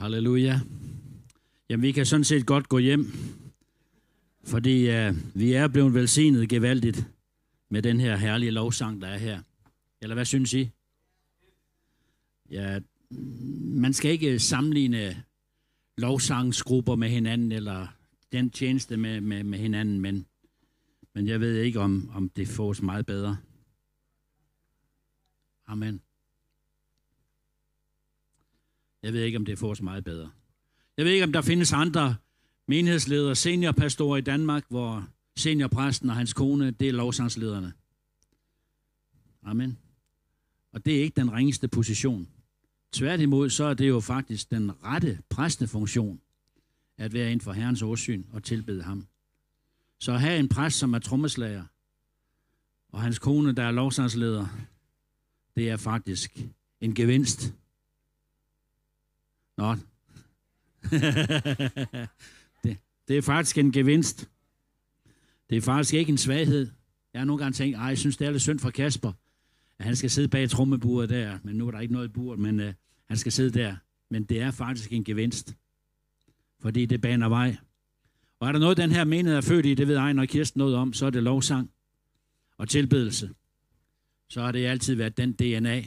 Halleluja. Jamen, vi kan sådan set godt gå hjem, fordi uh, vi er blevet velsignet gevaldigt med den her herlige lovsang, der er her. Eller hvad synes I? Ja, man skal ikke sammenligne lovsangsgrupper med hinanden, eller den tjeneste med, med, med hinanden, men, men jeg ved ikke, om, om det fås meget bedre. Amen. Jeg ved ikke, om det får så meget bedre. Jeg ved ikke, om der findes andre menighedsledere, seniorpastorer i Danmark, hvor seniorpræsten og hans kone, det er lovsangslederne. Amen. Og det er ikke den ringeste position. Tværtimod, så er det jo faktisk den rette præstefunktion, at være inden for Herrens åsyn og tilbede ham. Så at have en præst, som er trommeslager, og hans kone, der er lovsangsleder, det er faktisk en gevinst. Nå. det, det er faktisk en gevinst. Det er faktisk ikke en svaghed. Jeg har nogle gange tænkt, jeg synes, det er lidt synd for Kasper, at han skal sidde bag trommeburet der, men nu er der ikke noget i buret, men uh, han skal sidde der. Men det er faktisk en gevinst, fordi det baner vej. Og er der noget, den her menighed er født i, det ved Ejner og Kirsten noget om, så er det lovsang og tilbedelse. Så har det altid været den DNA.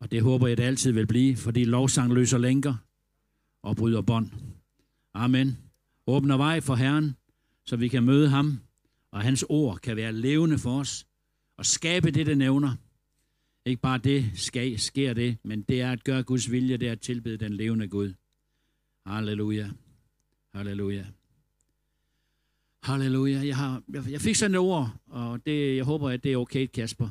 Og det håber jeg, det altid vil blive, fordi lovsang løser lænker og bryder bånd. Amen. Åbner vej for Herren, så vi kan møde ham, og hans ord kan være levende for os, og skabe det, det nævner. Ikke bare det skal, sker det, men det er at gøre Guds vilje, det er at tilbede den levende Gud. Halleluja. Halleluja. Halleluja. Jeg, har, jeg, jeg fik sådan et ord, og det, jeg håber, at det er okay, Kasper,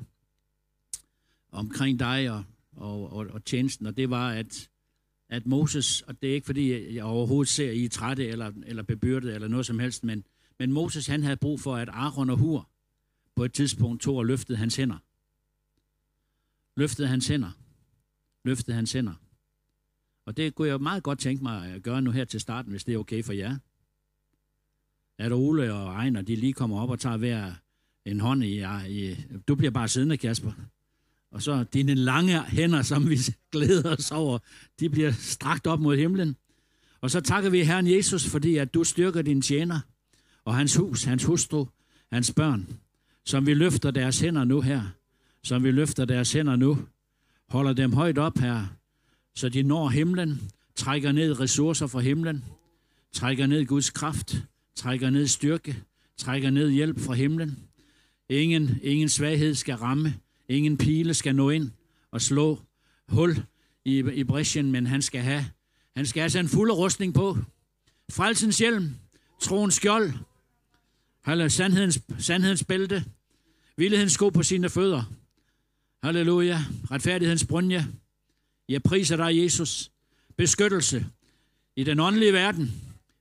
omkring dig og, og, og, og tjenesten, og det var, at, at Moses, og det er ikke fordi, jeg overhovedet ser, at I er trætte eller, eller bebyrdet eller noget som helst, men, men Moses han havde brug for, at Aaron og Hur på et tidspunkt tog og løftede hans hænder. Løftede hans hænder. Løftede hans hænder. Og det kunne jeg meget godt tænke mig at gøre nu her til starten, hvis det er okay for jer. At Ole og Ejner, de lige kommer op og tager hver en hånd i, i du bliver bare siddende, Kasper. Og så dine lange hænder, som vi glæder os over, de bliver strakt op mod himlen. Og så takker vi Herren Jesus, fordi at du styrker din tjener, og hans hus, hans hustru, hans børn, som vi løfter deres hænder nu her, som vi løfter deres hænder nu, holder dem højt op her, så de når himlen, trækker ned ressourcer fra himlen, trækker ned Guds kraft, trækker ned styrke, trækker ned hjælp fra himlen. Ingen, ingen svaghed skal ramme, ingen pile skal nå ind og slå hul i, i bræschen, men han skal have, han skal have en fuld rustning på. Frelsens hjelm, troens skjold, Halleluja, sandhedens, sandhedens bælte, villighedens sko på sine fødder. Halleluja, retfærdighedens brunje. Jeg priser dig, Jesus. Beskyttelse i den åndelige verden.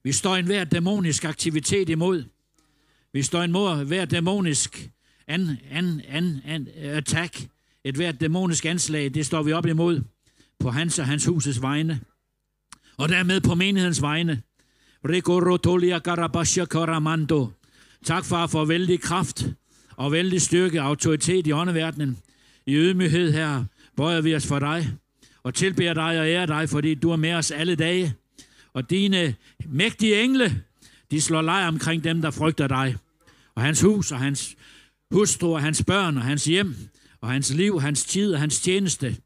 Vi står en hver dæmonisk aktivitet imod. Vi står imod hver dæmonisk an, an, an, an, attack. Et hvert dæmonisk anslag, det står vi op imod på hans og hans husets vegne. Og dermed på menighedens vegne. Rigorotolia Karabasha Karamando. Tak, far, for vældig kraft og vældig styrke og autoritet i åndeverdenen. I ydmyghed her bøjer vi os for dig og tilbeder dig og ærer dig, fordi du er med os alle dage. Og dine mægtige engle, de slår lejr omkring dem, der frygter dig. Og hans hus og hans hustru og hans børn og hans hjem og hans liv, hans tid og hans tjeneste.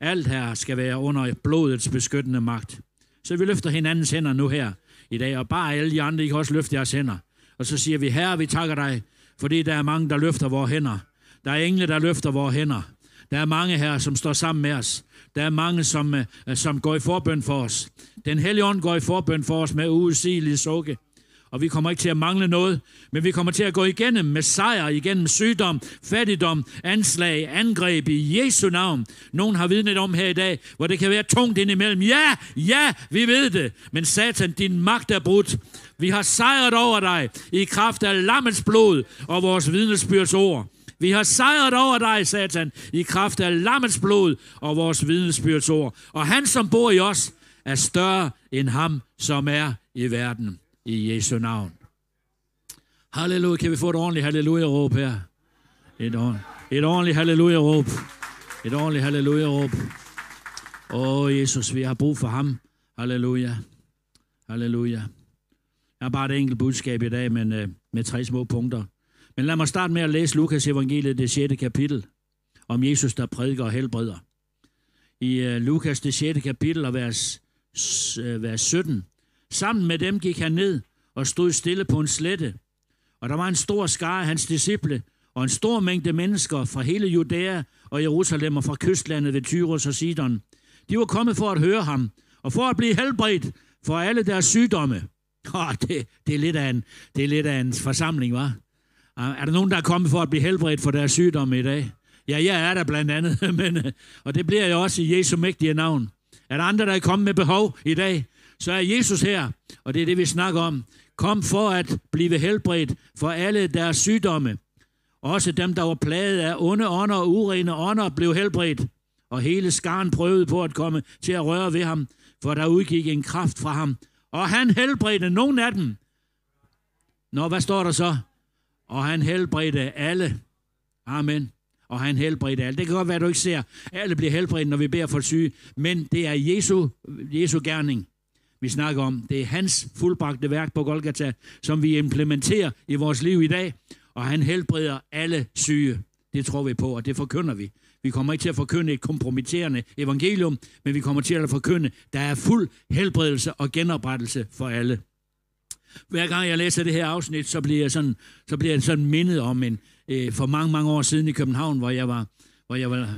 Alt her skal være under blodets beskyttende magt. Så vi løfter hinandens hænder nu her i dag, og bare alle de andre, I kan også løfte jeres hænder. Og så siger vi, Herre, vi takker dig, fordi der er mange, der løfter vores hænder. Der er engle, der løfter vores hænder. Der er mange her, som står sammen med os. Der er mange, som, øh, som går i forbøn for os. Den hellige ånd går i forbøn for os med uudsigelige sukke. Og vi kommer ikke til at mangle noget, men vi kommer til at gå igennem med sejr, igennem sygdom, fattigdom, anslag, angreb i Jesu navn. Nogen har vidnet om her i dag, hvor det kan være tungt indimellem. Ja, ja, vi ved det. Men satan, din magt er brudt. Vi har sejret over dig i kraft af lammets blod og vores vidnesbyrds ord. Vi har sejret over dig, Satan, i kraft af lammets blod og vores vidnesbyrds ord. Og han, som bor i os, er større end ham, som er i verden. I Jesu navn. Halleluja. Kan vi få et ordentligt halleluja-råb her? Et, ordentligt, et ordentligt halleluja-råb. Et ordentligt halleluja-råb. Åh, Jesus, vi har brug for ham. Halleluja. Halleluja. Jeg har bare et enkelt budskab i dag, men øh, med tre små punkter. Men lad mig starte med at læse Lukas evangeliet, det 6. kapitel, om Jesus, der prædiker og helbreder. I øh, Lukas, det 6. kapitel, og vers, øh, vers 17. Sammen med dem gik han ned og stod stille på en slette. Og der var en stor skare af hans disciple, og en stor mængde mennesker fra hele Judæa og Jerusalem og fra kystlandet ved Tyrus og Sidon. De var kommet for at høre ham, og for at blive helbredt for alle deres sygdomme. Oh, det, det, er lidt af en, det er lidt af en forsamling, var. Ah, er der nogen, der er kommet for at blive helbredt for deres sygdomme i dag? Ja, jeg er der blandt andet, men, og det bliver jeg også i Jesu mægtige navn. Er der andre, der er kommet med behov i dag, så er Jesus her, og det er det, vi snakker om. Kom for at blive helbredt for alle deres sygdomme. Også dem, der var plaget af onde ånder og urene ånder, blev helbredt. Og hele skaren prøvede på at komme til at røre ved ham, for der udgik en kraft fra ham. Og han helbredte nogle af dem. Nå, hvad står der så? Og han helbredte alle. Amen. Og han helbredte alle. Det kan godt være, at du ikke ser, alle bliver helbredt, når vi beder for syge. Men det er Jesu, Jesu gerning, vi snakker om. Det er hans fuldbragte værk på Golgata, som vi implementerer i vores liv i dag. Og han helbreder alle syge. Det tror vi på, og det forkynder vi. Vi kommer ikke til at forkynde et kompromitterende evangelium, men vi kommer til at forkynde, der er fuld helbredelse og genoprettelse for alle. Hver gang jeg læser det her afsnit, så bliver jeg sådan, så bliver jeg sådan mindet om en, øh, for mange, mange år siden i København, hvor jeg var, hvor jeg var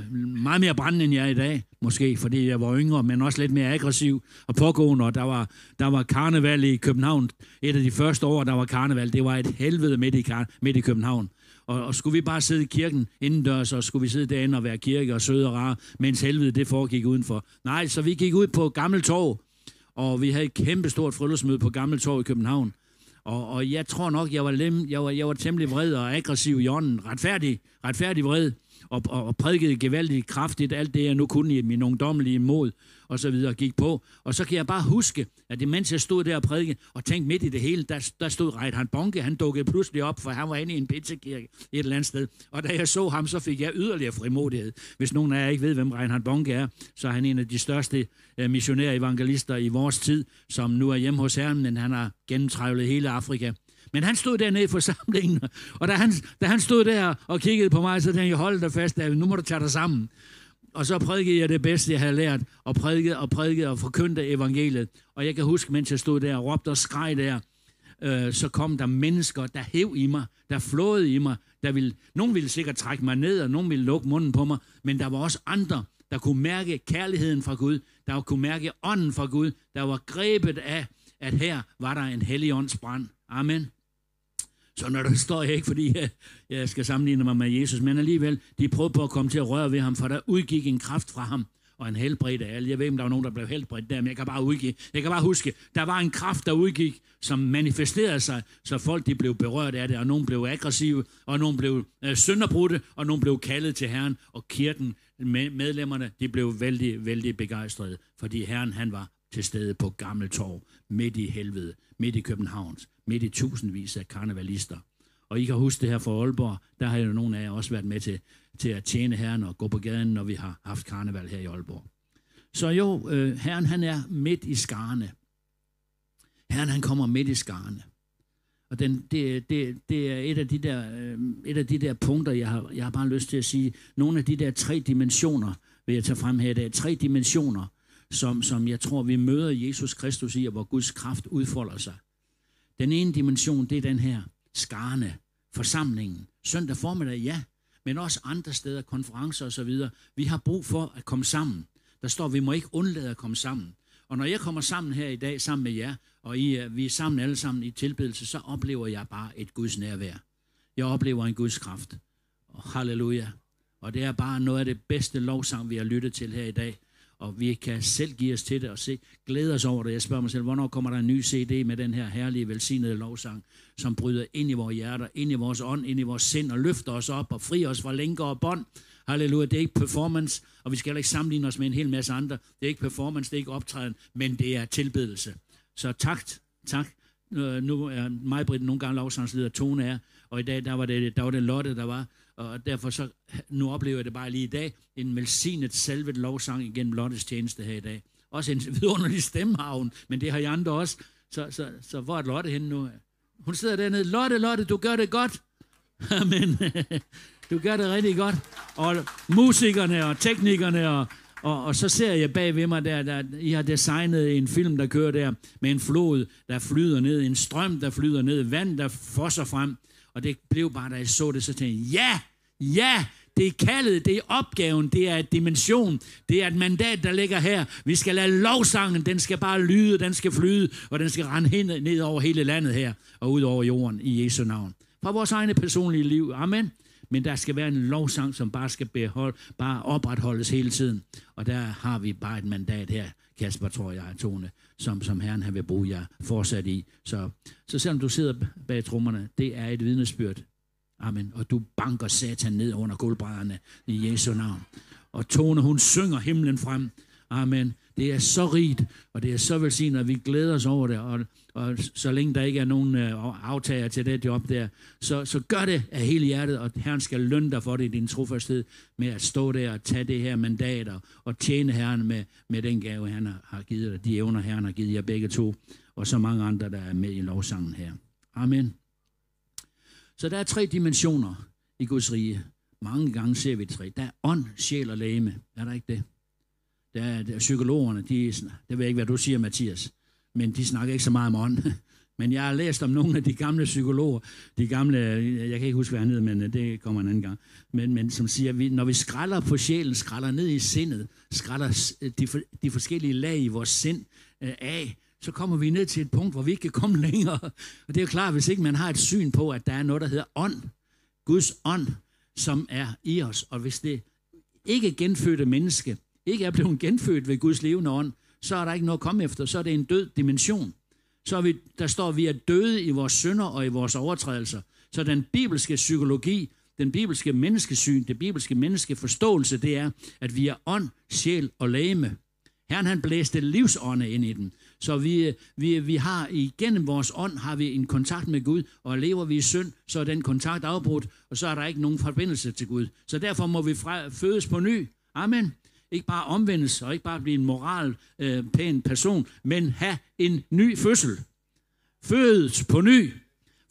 meget mere brændende, end jeg er i dag, måske fordi jeg var yngre, men også lidt mere aggressiv og pågående, og der var, der var karneval i København. Et af de første år, der var karneval, det var et helvede midt i, midt i København. Og, og skulle vi bare sidde i kirken indendørs, og skulle vi sidde derinde og være kirke og søde og rare, mens helvede det foregik udenfor. Nej, så vi gik ud på Gammel Torv, og vi havde et kæmpe stort friluftsmøde på Gammel Torv i København. Og, og jeg tror nok, jeg var, lem, jeg, var, jeg var temmelig vred og aggressiv i ånden. Retfærdig, retfærdig vred og, og, og prædikede gevaldigt kraftigt alt det, jeg nu kunne i min ungdommelige mod, og så videre, gik på. Og så kan jeg bare huske, at det mens jeg stod der og prædikede, og tænkte midt i det hele, der, der stod Reinhard Bonke, han dukkede pludselig op, for han var inde i en pizzakirke et eller andet sted. Og da jeg så ham, så fik jeg yderligere frimodighed. Hvis nogen af jer ikke ved, hvem Reinhard Bonke er, så er han en af de største eh, missionære evangelister i vores tid, som nu er hjemme hos Herren, men han har gennemtrævlet hele Afrika. Men han stod dernede i forsamlingen, og da han, da han stod der og kiggede på mig, så tænkte jeg, hold dig fast, David, nu må du tage dig sammen. Og så prædikede jeg det bedste, jeg havde lært, og prædikede og prædikede og forkyndte evangeliet. Og jeg kan huske, mens jeg stod der og råbte og skreg der, øh, så kom der mennesker, der hæv i mig, der flåede i mig. Der ville, nogen ville sikkert trække mig ned, og nogen ville lukke munden på mig, men der var også andre, der kunne mærke kærligheden fra Gud, der kunne mærke ånden fra Gud, der var grebet af, at her var der en helligåndsbrand. Amen. Så er der står jeg ikke, fordi jeg, jeg skal sammenligne mig med Jesus, men alligevel, de prøvede på at komme til at røre ved ham, for der udgik en kraft fra ham, og en helbredte alle. Jeg ved ikke, om der var nogen, der blev helbredt der, men jeg kan bare, udgive, jeg kan bare huske, der var en kraft, der udgik, som manifesterede sig, så folk de blev berørt af det, og nogen blev aggressive, og nogen blev øh, sønderbrudte, og nogen blev kaldet til Herren, og kirken, med, medlemmerne, de blev vældig, vældig begejstrede, fordi Herren, han var til stede på Gamle Torv, midt i helvede, midt i Københavns, midt i tusindvis af karnevalister. Og I kan huske det her fra Aalborg, der har jo nogle af jer også været med til, til at tjene herren og gå på gaden, når vi har haft karneval her i Aalborg. Så jo, øh, herren han er midt i skarne. Herren han kommer midt i skarne. Og den, det, det, det er et af, de der, øh, et af de der punkter, jeg har, jeg har bare lyst til at sige. Nogle af de der tre dimensioner, vil jeg tage frem her i dag. Tre dimensioner, som, som jeg tror, vi møder Jesus Kristus i, og hvor Guds kraft udfolder sig. Den ene dimension, det er den her skarne, forsamlingen. Søndag formiddag, ja, men også andre steder, konferencer osv. Vi har brug for at komme sammen. Der står, vi må ikke undlade at komme sammen. Og når jeg kommer sammen her i dag sammen med jer, og I, øh, vi er sammen alle sammen i tilbedelse, så oplever jeg bare et Guds nærvær. Jeg oplever en Guds kraft. Og halleluja. Og det er bare noget af det bedste lovsang, vi har lyttet til her i dag og vi kan selv give os til det og se, glæde os over det. Jeg spørger mig selv, hvornår kommer der en ny CD med den her herlige, velsignede lovsang, som bryder ind i vores hjerter, ind i vores ånd, ind i vores sind og løfter os op og fri os fra lænker og bånd. Halleluja, det er ikke performance, og vi skal heller ikke sammenligne os med en hel masse andre. Det er ikke performance, det er ikke optræden, men det er tilbedelse. Så tak, tak. Øh, nu er mig, Britt, nogle gange lovsangsleder, Tone er, og i dag, der var det, der var det Lotte, der var, og derfor så, nu oplever jeg det bare lige i dag, en velsignet salvet lovsang igennem Lottes tjeneste her i dag. Også en vidunderlig stemmehavn, men det har I andre også. Så, så, så hvor er Lotte henne nu? Hun sidder dernede. Lotte, Lotte, du gør det godt. Amen. Du gør det rigtig godt. Og musikerne og teknikerne og, og, og så ser jeg bag ved mig der, der, I har designet en film, der kører der med en flod, der flyder ned, en strøm, der flyder ned, vand, der fosser frem. Og det blev bare, da jeg så det, så tænkte jeg, ja, ja, det er kaldet, det er opgaven, det er et dimension, det er et mandat, der ligger her. Vi skal lade lovsangen, den skal bare lyde, den skal flyde, og den skal rende hen, ned over hele landet her, og ud over jorden i Jesu navn. Fra vores egne personlige liv. Amen. Men der skal være en lovsang, som bare skal behold, bare opretholdes hele tiden. Og der har vi bare et mandat her, Kasper, tror jeg, Tone, som, som Herren han vil bruge jer fortsat i. Så, så selvom du sidder bag trommerne, det er et vidnesbyrd. Amen. Og du banker satan ned under gulvbrædderne i Jesu navn. Og Tone, hun synger himlen frem. Amen. Det er så rigt, og det er så velsignet, at vi glæder os over det. Og, og så længe der ikke er nogen øh, aftager til det job der, så, så gør det af hele hjertet, og Herren skal lønne dig for det i din trofasthed med at stå der og tage det her mandat og, og tjene Herren med, med den gave, han har, givet dig. De evner, Herren har givet jer begge to, og så mange andre, der er med i lovsangen her. Amen. Så der er tre dimensioner i Guds rige. Mange gange ser vi tre. Der er ånd, sjæl og læme. Er der ikke det? Der er, der er psykologerne, de, det ved jeg ikke, hvad du siger, Mathias, men de snakker ikke så meget om ånd. Men jeg har læst om nogle af de gamle psykologer, de gamle, jeg kan ikke huske, hvad han hedder, men øh, det kommer en anden gang, men, men som siger, at vi, når vi skralder på sjælen, skralder ned i sindet, skralder øh, de, de forskellige lag i vores sind øh, af, så kommer vi ned til et punkt, hvor vi ikke kan komme længere. Og det er jo klart, hvis ikke man har et syn på, at der er noget, der hedder ånd, Guds ånd, som er i os, og hvis det ikke genfødte menneske ikke er blevet genfødt ved Guds levende ånd, så er der ikke noget at komme efter. Så er det en død dimension. Så er vi, der står, at vi er døde i vores synder og i vores overtrædelser. Så den bibelske psykologi, den bibelske menneskesyn, det bibelske menneskeforståelse, det er, at vi er ånd, sjæl og læme. Herren han blæste livsånde ind i den. Så vi, vi, vi har igennem vores ånd har vi en kontakt med Gud, og lever vi i synd, så er den kontakt afbrudt, og så er der ikke nogen forbindelse til Gud. Så derfor må vi fra, fødes på ny. Amen. Ikke bare omvendes, og ikke bare blive en moral øh, pæn person, men have en ny fødsel. Fødes på ny.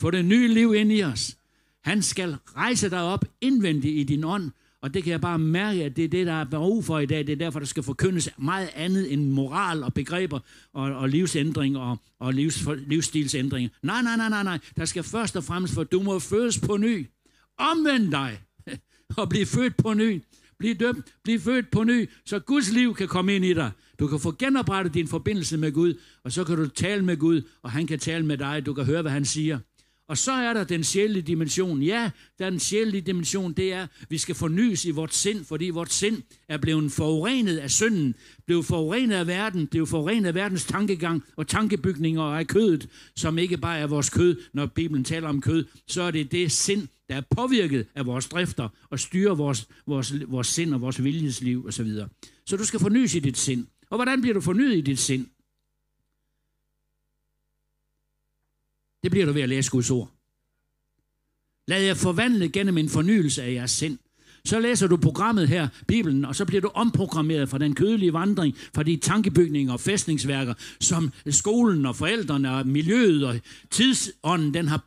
Få det nye liv ind i os. Han skal rejse dig op indvendigt i din ånd, og det kan jeg bare mærke, at det er det, der er behov for i dag. Det er derfor, der skal forkyndes meget andet end moral og begreber og, og livsændring og, og livs, livsstilsændring. Nej, nej, nej, nej, nej. Der skal først og fremmest, for du må fødes på ny. Omvend dig og blive født på ny. Bliv døbt, bliv født på ny, så Guds liv kan komme ind i dig. Du kan få genoprettet din forbindelse med Gud, og så kan du tale med Gud, og han kan tale med dig. Du kan høre, hvad han siger. Og så er der den sjældne dimension. Ja, der er den sjældne dimension, det er, at vi skal fornyes i vores sind, fordi vores sind er blevet forurenet af synden, blevet forurenet af verden, blevet forurenet af verdens tankegang og tankebygninger og af kødet, som ikke bare er vores kød, når Bibelen taler om kød, så er det det sind, der er påvirket af vores drifter og styrer vores, vores, vores sind og vores viljesliv osv. Så, så du skal fornyes i dit sind. Og hvordan bliver du fornyet i dit sind? Det bliver du ved at læse Guds ord. Lad jer forvandle gennem en fornyelse af jeres sind. Så læser du programmet her, Bibelen, og så bliver du omprogrammeret fra den kødelige vandring, fra de tankebygninger og fæstningsværker, som skolen og forældrene og miljøet og tidsånden, den har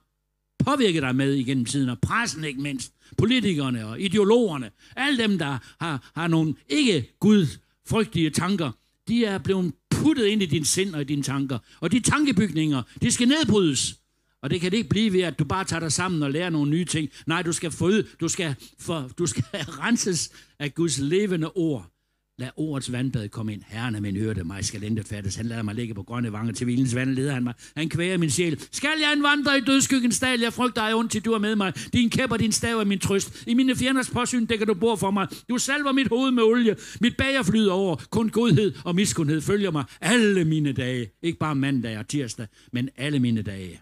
påvirket dig med igennem tiden, og pressen ikke mindst, politikerne og ideologerne, alle dem, der har, har nogle ikke gudfrygtige tanker, de er blevet puttet ind i din sind og i dine tanker. Og de tankebygninger, de skal nedbrydes. Og det kan det ikke blive ved, at du bare tager dig sammen og lærer nogle nye ting. Nej, du skal, føde, du skal, for, du skal renses af Guds levende ord. Lad ordets vandbad komme ind. Herren er min hørte, mig skal intet fattes. Han lader mig ligge på grønne vange til hvilens vand, leder han mig. Han kvæger min sjæl. Skal jeg en vandre i dødskyggens dal? Jeg frygter ej ondt, til du er med mig. Din kæp og din stav er min trøst. I mine fjenders påsyn dækker du bord for mig. Du salver mit hoved med olie. Mit bager flyder over. Kun godhed og miskundhed følger mig alle mine dage. Ikke bare mandag og tirsdag, men alle mine dage.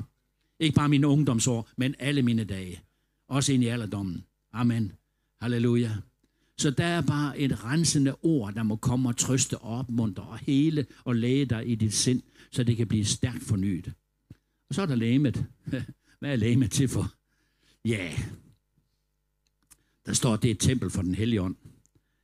Ikke bare mine ungdomsår, men alle mine dage. Også ind i alderdommen. Amen. Halleluja. Så der er bare et rensende ord, der må komme og trøste og opmuntre og hele og læge dig i dit sind, så det kan blive stærkt fornyet. Og så er der lægemet. Hvad er lægemet til for? Ja, yeah. der står, at det er et tempel for den hellige ånd.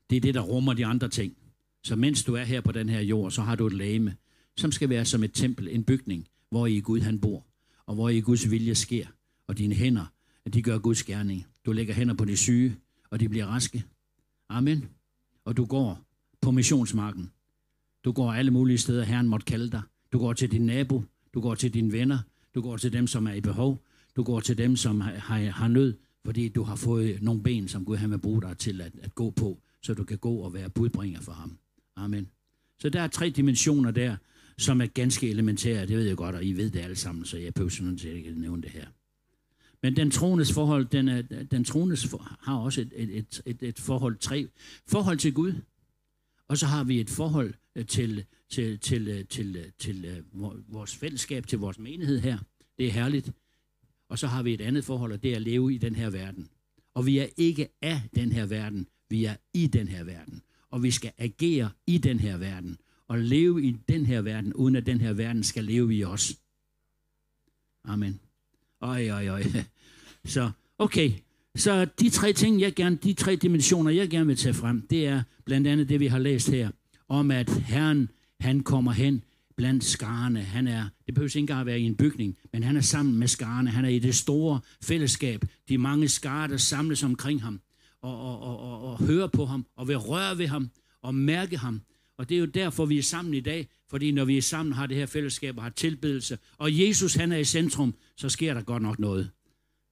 Det er det, der rummer de andre ting. Så mens du er her på den her jord, så har du et læme, som skal være som et tempel, en bygning, hvor i Gud han bor, og hvor i Guds vilje sker, og dine hænder, at de gør Guds gerning. Du lægger hænder på de syge, og de bliver raske. Amen. Og du går på missionsmarken. Du går alle mulige steder, Herren måtte kalde dig. Du går til din nabo, du går til dine venner, du går til dem, som er i behov, du går til dem, som har, har, har nød, fordi du har fået nogle ben, som Gud han vil bruge dig til at, at gå på, så du kan gå og være budbringer for ham. Amen. Så der er tre dimensioner der, som er ganske elementære. Det ved jeg godt, og I ved det alle sammen, så jeg behøver sådan set ikke nævne det her. Men den troendes forhold, den, er, den troendes for, har også et, et, et, et forhold, tre forhold til Gud, og så har vi et forhold øh, til, til, til, øh, til, øh, til, til vores fællesskab, til vores menighed her. Det er herligt. Og så har vi et andet forhold, og det er at leve i den her verden. Og vi er ikke af den her verden, vi er i den her verden. Og vi skal agere i den her verden. Og leve i den her verden, uden at den her verden skal leve i os. Amen. Øj, øj, øj. Så, okay. Så de tre ting, jeg gerne, de tre dimensioner, jeg gerne vil tage frem, det er blandt andet det, vi har læst her, om at Herren, han kommer hen blandt skarne. Han er, det behøver ikke engang at være i en bygning, men han er sammen med skarne. Han er i det store fællesskab. De mange skare, der samles omkring ham og, og, og, og, og høre på ham og vil røre ved ham og mærke ham. Og det er jo derfor, vi er sammen i dag, fordi når vi er sammen, har det her fællesskab og har tilbedelse, og Jesus han er i centrum, så sker der godt nok noget.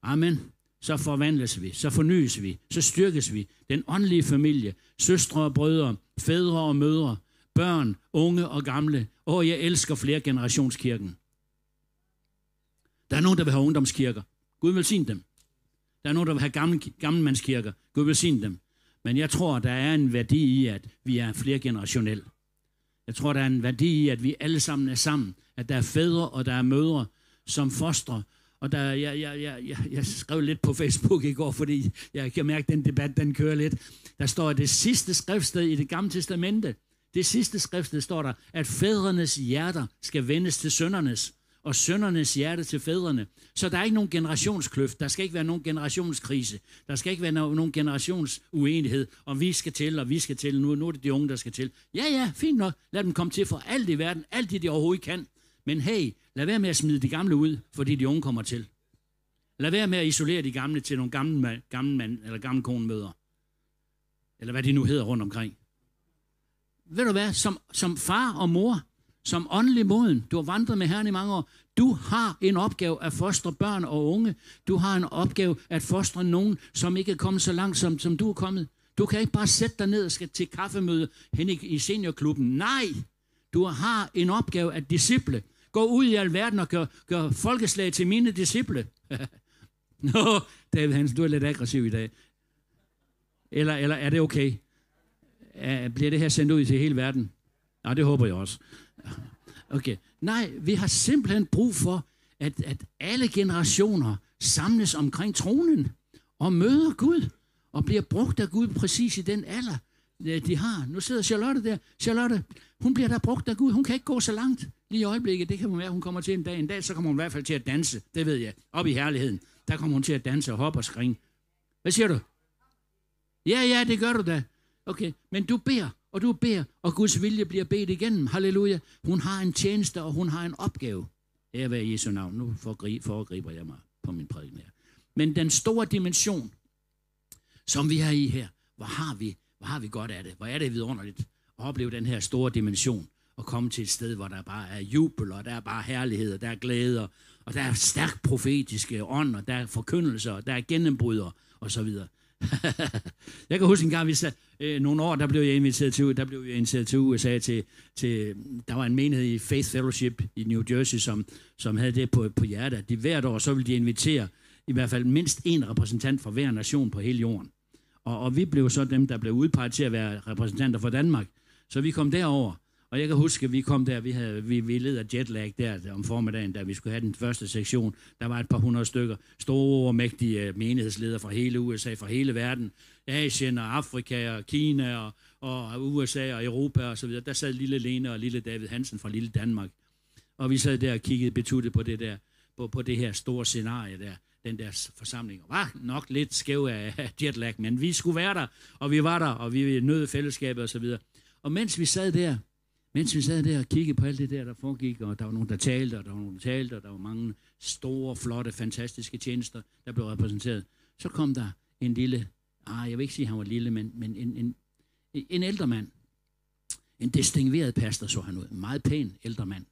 Amen. Så forvandles vi, så fornyes vi, så styrkes vi. Den åndelige familie, søstre og brødre, fædre og mødre, børn, unge og gamle. Åh, jeg elsker flere generationskirken. Der er nogen, der vil have ungdomskirker. Gud vil dem. Der er nogen, der vil have gamle, gammelmandskirker. Gud vil dem. Men jeg tror, der er en værdi i, at vi er flere generationelle. Jeg tror, der er en værdi i, at vi alle sammen er sammen. At der er fædre og der er mødre, som fostrer. Og der, jeg, jeg, jeg, jeg, jeg skrev lidt på Facebook i går, fordi jeg kan mærke, at den debat den kører lidt. Der står, at det sidste skriftsted i det gamle testamente, det sidste skriftsted står der, at fædrenes hjerter skal vendes til søndernes, og søndernes hjerte til fædrene. Så der er ikke nogen generationskløft, der skal ikke være nogen generationskrise, der skal ikke være nogen generationsuenighed, om vi skal til, og vi skal til, nu, nu er det de unge, der skal til. Ja, ja, fint nok, lad dem komme til for alt i verden, alt det de overhovedet kan. Men hey, lad være med at smide de gamle ud, fordi de unge kommer til. Lad være med at isolere de gamle til nogle gamle, gamle mand eller gamle konemøder. Eller hvad de nu hedder rundt omkring. Ved du hvad, som, som far og mor, som åndelig moden, du har vandret med Herren i mange år, du har en opgave at fostre børn og unge. Du har en opgave at fostre nogen, som ikke er kommet så langt, som, som du er kommet. Du kan ikke bare sætte dig ned og skal til kaffemøde hen i, i seniorklubben. Nej, du har en opgave at disciple. Gå ud i alverden og gør, gør folkeslag til mine disciple. Nå, David Hansen, du er lidt aggressiv i dag. Eller, eller er det okay? Bliver det her sendt ud til hele verden? Nej, det håber jeg også. Okay. Nej, vi har simpelthen brug for, at, at alle generationer samles omkring tronen og møder Gud og bliver brugt af Gud præcis i den alder, øh, de har. Nu sidder Charlotte der. Charlotte, hun bliver der brugt af Gud. Hun kan ikke gå så langt lige i øjeblikket. Det kan være, hun kommer til en dag. En dag, så kommer hun i hvert fald til at danse. Det ved jeg. Op i herligheden. Der kommer hun til at danse og hoppe og skringe. Hvad siger du? Ja, ja, det gør du da. Okay, men du beder, og du beder, og Guds vilje bliver bedt igennem. Halleluja. Hun har en tjeneste, og hun har en opgave. Ære være Jesu navn. Nu foregriber jeg mig på min prædiken her. Men den store dimension, som vi har i her, hvor har vi, hvor har vi godt af det? Hvor er det vidunderligt at opleve den her store dimension og komme til et sted, hvor der bare er jubel, og der er bare herlighed, og der er glæde, og der er stærk profetiske ånd, og der er forkyndelser, og der er gennembrydere, og så videre. jeg kan huske en gang, vi sad, øh, nogle år, der blev jeg inviteret til, der blev jeg inviteret til USA til, til, der var en menighed i Faith Fellowship i New Jersey, som, som havde det på, på hjertet. De hvert år, så ville de invitere i hvert fald mindst en repræsentant fra hver nation på hele jorden. Og, og vi blev så dem, der blev udpeget til at være repræsentanter for Danmark. Så vi kom derover, og jeg kan huske, at vi kom der, vi, havde, vi, vi led af jetlag der om formiddagen, da vi skulle have den første sektion. Der var et par hundrede stykker store, og mægtige øh, menighedsledere fra hele USA, fra hele verden. Asien og Afrika og Kina og, og USA og Europa og så videre. Der sad lille Lene og lille David Hansen fra lille Danmark. Og vi sad der og kiggede betuttet på det der, på, på det her store scenarie der den der forsamling. Var nok lidt skæv af jetlag, men vi skulle være der, og vi var der, og vi nød fællesskabet og så videre. Og mens vi sad der, mens vi sad der og kiggede på alt det der, der foregik, og der var nogen, der talte, og der var nogen, der talte, og der var mange store, flotte, fantastiske tjenester, der blev repræsenteret, så kom der en lille, ah, jeg vil ikke sige, at han var lille, men, men en, en, en ældre mand. En distingueret pastor så han ud. En meget pæn ældre mand.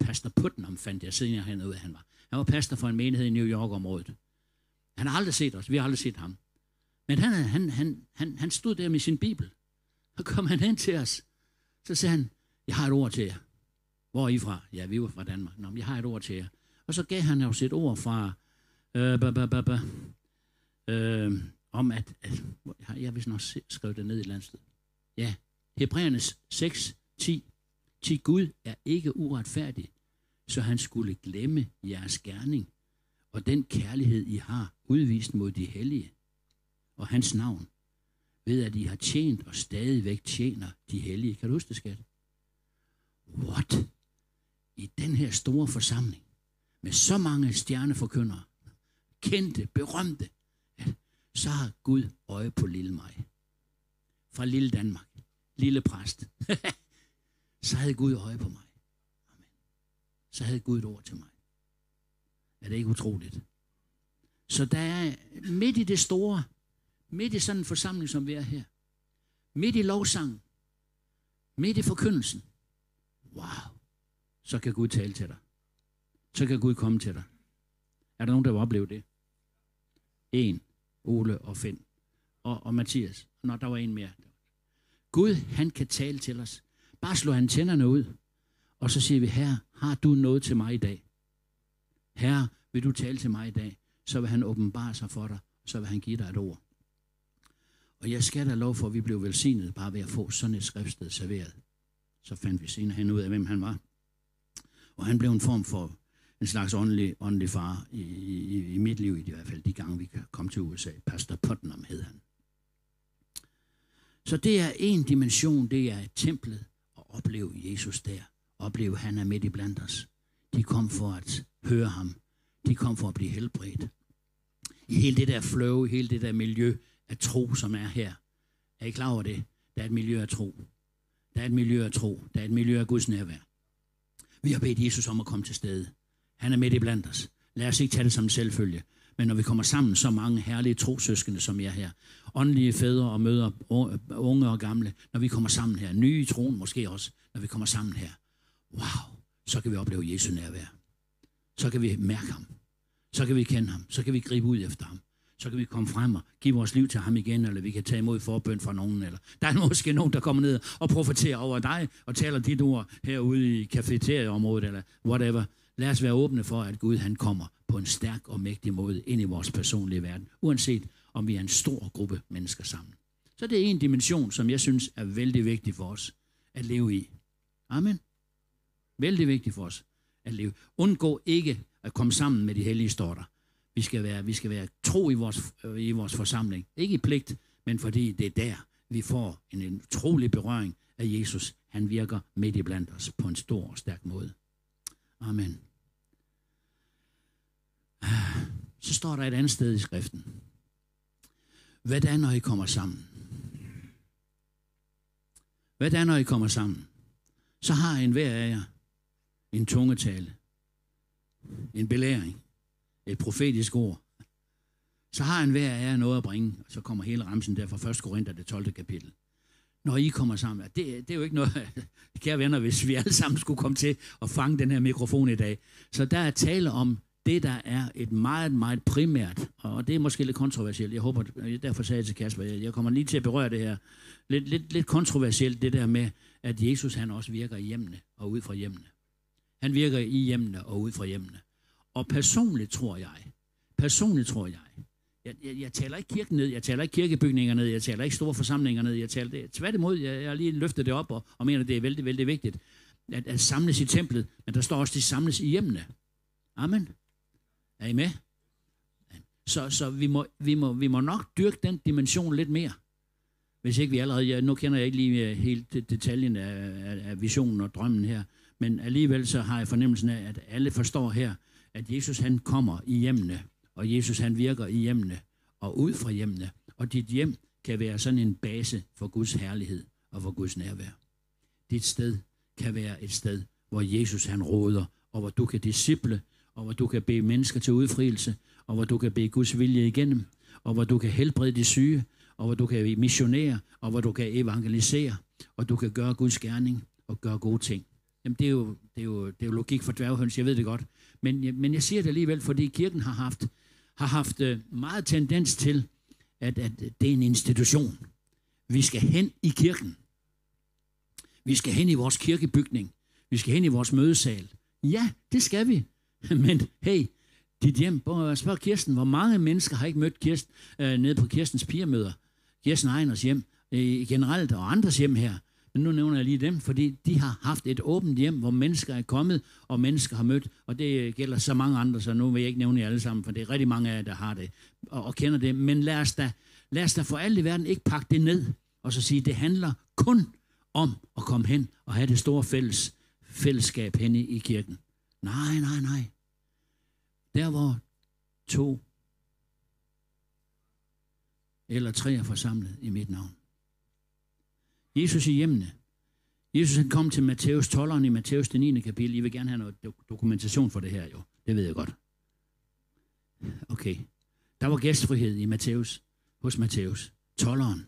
Pastor Putnam fandt jeg siden jeg ud, han var. Han var pastor for en menighed i New York-området. Han har aldrig set os. Vi har aldrig set ham. Men han, han, han, han, han stod der med sin bibel. Så kom han hen til os. Så sagde han, jeg har et ord til jer. Hvor er I fra? Ja, vi var fra Danmark. Nå, jeg har et ord til jer. Og så gav han os et ord fra, øh, ba, ba, ba, ba, øh, om at, at jeg har vist nok skrevet det ned i et andet sted. Ja, Hebræernes 6, 10. 10 Gud er ikke uretfærdig, så han skulle glemme jeres gerning og den kærlighed, I har udvist mod de hellige og hans navn, ved at I har tjent og stadigvæk tjener de hellige. Kan du huske det, skat? What? I den her store forsamling, med så mange stjerneforkyndere, kendte, berømte, så har Gud øje på lille mig. Fra lille Danmark. Lille præst. så havde Gud øje på mig. Amen. Så havde Gud et ord til mig. Er det ikke utroligt? Så der er midt i det store, midt i sådan en forsamling, som vi er her, midt i lovsangen, midt i forkyndelsen, wow, så kan Gud tale til dig. Så kan Gud komme til dig. Er der nogen, der vil opleve det? En, Ole og Finn og, og Mathias. Nå, der var en mere. Gud, han kan tale til os. Bare slå antennerne ud, og så siger vi, her har du noget til mig i dag? Herre, vil du tale til mig i dag? Så vil han åbenbare sig for dig, så vil han give dig et ord. Og jeg skal da lov for, at vi blev velsignet bare ved at få sådan et skriftsted serveret. Så fandt vi senere hen ud af, hvem han var. Og han blev en form for en slags åndelig, åndelig far i, i, i mit liv, i hvert fald de gange, vi kom til USA. Pastor Putnam hed han. Så det er en dimension, det er templet, at opleve Jesus der. Opleve, han er midt i blandt os. De kom for at høre ham. De kom for at blive helbredt. I hele det der flow, i hele det der miljø af tro, som er her. Er I klar over det? Der er et miljø af tro. Der er et miljø af tro. Der er et miljø af Guds nærvær. Vi har bedt Jesus om at komme til stede. Han er midt i blandt os. Lad os ikke tage det som en selvfølge. Men når vi kommer sammen, så mange herlige trosøskende, som jeg her, åndelige fædre og møder, unge og gamle, når vi kommer sammen her, nye i troen måske også, når vi kommer sammen her, wow, så kan vi opleve Jesu nærvær. Så kan vi mærke ham. Så kan vi kende ham. Så kan vi gribe ud efter ham. Så kan vi komme frem og give vores liv til ham igen, eller vi kan tage imod forbøn fra nogen. Eller der er måske nogen, der kommer ned og profeterer over dig, og taler dit ord herude i kafeterieområdet, eller whatever. Lad os være åbne for, at Gud han kommer på en stærk og mægtig måde ind i vores personlige verden, uanset om vi er en stor gruppe mennesker sammen. Så det er en dimension, som jeg synes er vældig vigtig for os at leve i. Amen. Vældig vigtigt for os at leve. Undgå ikke at komme sammen med de hellige storter. Vi skal være, vi skal være tro i vores, øh, i vores forsamling. Ikke i pligt, men fordi det er der, vi får en, utrolig berøring af Jesus. Han virker midt i blandt os på en stor og stærk måde. Amen. Så står der et andet sted i skriften. Hvad er når I kommer sammen? Hvad er når I kommer sammen? Så har en hver af jer en tungetale, en belæring, et profetisk ord. Så har en hver af jer noget at bringe, og så kommer hele ramsen der fra 1. Korinther, det 12. kapitel. Når I kommer sammen, det, det er jo ikke noget, kære venner, hvis vi alle sammen skulle komme til at fange den her mikrofon i dag. Så der er tale om det, der er et meget, meget primært, og det er måske lidt kontroversielt. Jeg håber, derfor sagde jeg til Kasper, jeg kommer lige til at berøre det her. Lidt, lidt, lidt kontroversielt, det der med, at Jesus han også virker i hjemmene og ud fra hjemmene. Han virker i hjemmene og ud fra hjemmene. Og personligt tror jeg, personligt tror jeg, jeg, jeg, jeg taler ikke kirken ned, jeg taler ikke kirkebygninger ned, jeg taler ikke store forsamlinger ned, jeg taler det. Tværtimod, jeg, jeg har lige løftet det op og, og mener, det er vældig, vældig vigtigt, at, at samles i templet, men der står også, at de samles i hjemmene. Amen. Er I med? Så, så vi, må, vi, må, vi må nok dyrke den dimension lidt mere. Hvis ikke vi allerede, ja, nu kender jeg ikke lige øh, helt detaljen af, af, af visionen og drømmen her, men alligevel så har jeg fornemmelsen af, at alle forstår her, at Jesus han kommer i hjemmene, og Jesus han virker i hjemmene og ud fra hjemmene. Og dit hjem kan være sådan en base for Guds herlighed og for Guds nærvær. Dit sted kan være et sted, hvor Jesus han råder, og hvor du kan disciple, og hvor du kan bede mennesker til udfrielse, og hvor du kan bede Guds vilje igennem, og hvor du kan helbrede de syge, og hvor du kan missionere, og hvor du kan evangelisere, og du kan gøre Guds gerning og gøre gode ting. Jamen, det er jo, det er jo, det er jo logik for dværghøns, jeg ved det godt. Men, men jeg siger det alligevel, fordi kirken har haft, har haft øh, meget tendens til, at, at det er en institution. Vi skal hen i kirken. Vi skal hen i vores kirkebygning. Vi skal hen i vores mødesal. Ja, det skal vi. Men hey, dit hjem, spørg Kirsten, hvor mange mennesker har ikke mødt Kirsten øh, nede på Kirstens pigermøder? Kirsten Ejners hjem øh, generelt, og andres hjem her. Men nu nævner jeg lige dem, fordi de har haft et åbent hjem, hvor mennesker er kommet, og mennesker har mødt, og det gælder så mange andre, så nu vil jeg ikke nævne jer alle sammen, for det er rigtig mange af jer, der har det, og, og kender det. Men lad os, da, lad os da for alt i verden ikke pakke det ned, og så sige, det handler kun om at komme hen og have det store fælles, fællesskab henne i kirken. Nej, nej, nej. Der hvor to eller tre er forsamlet i mit navn. Jesus i hjemmene. Jesus han kom til Matthæus 12 i Matthæus den 9. kapitel. I vil gerne have noget dokumentation for det her jo. Det ved jeg godt. Okay. Der var gæstfrihed i Matthæus, hos Matthæus. 12'eren.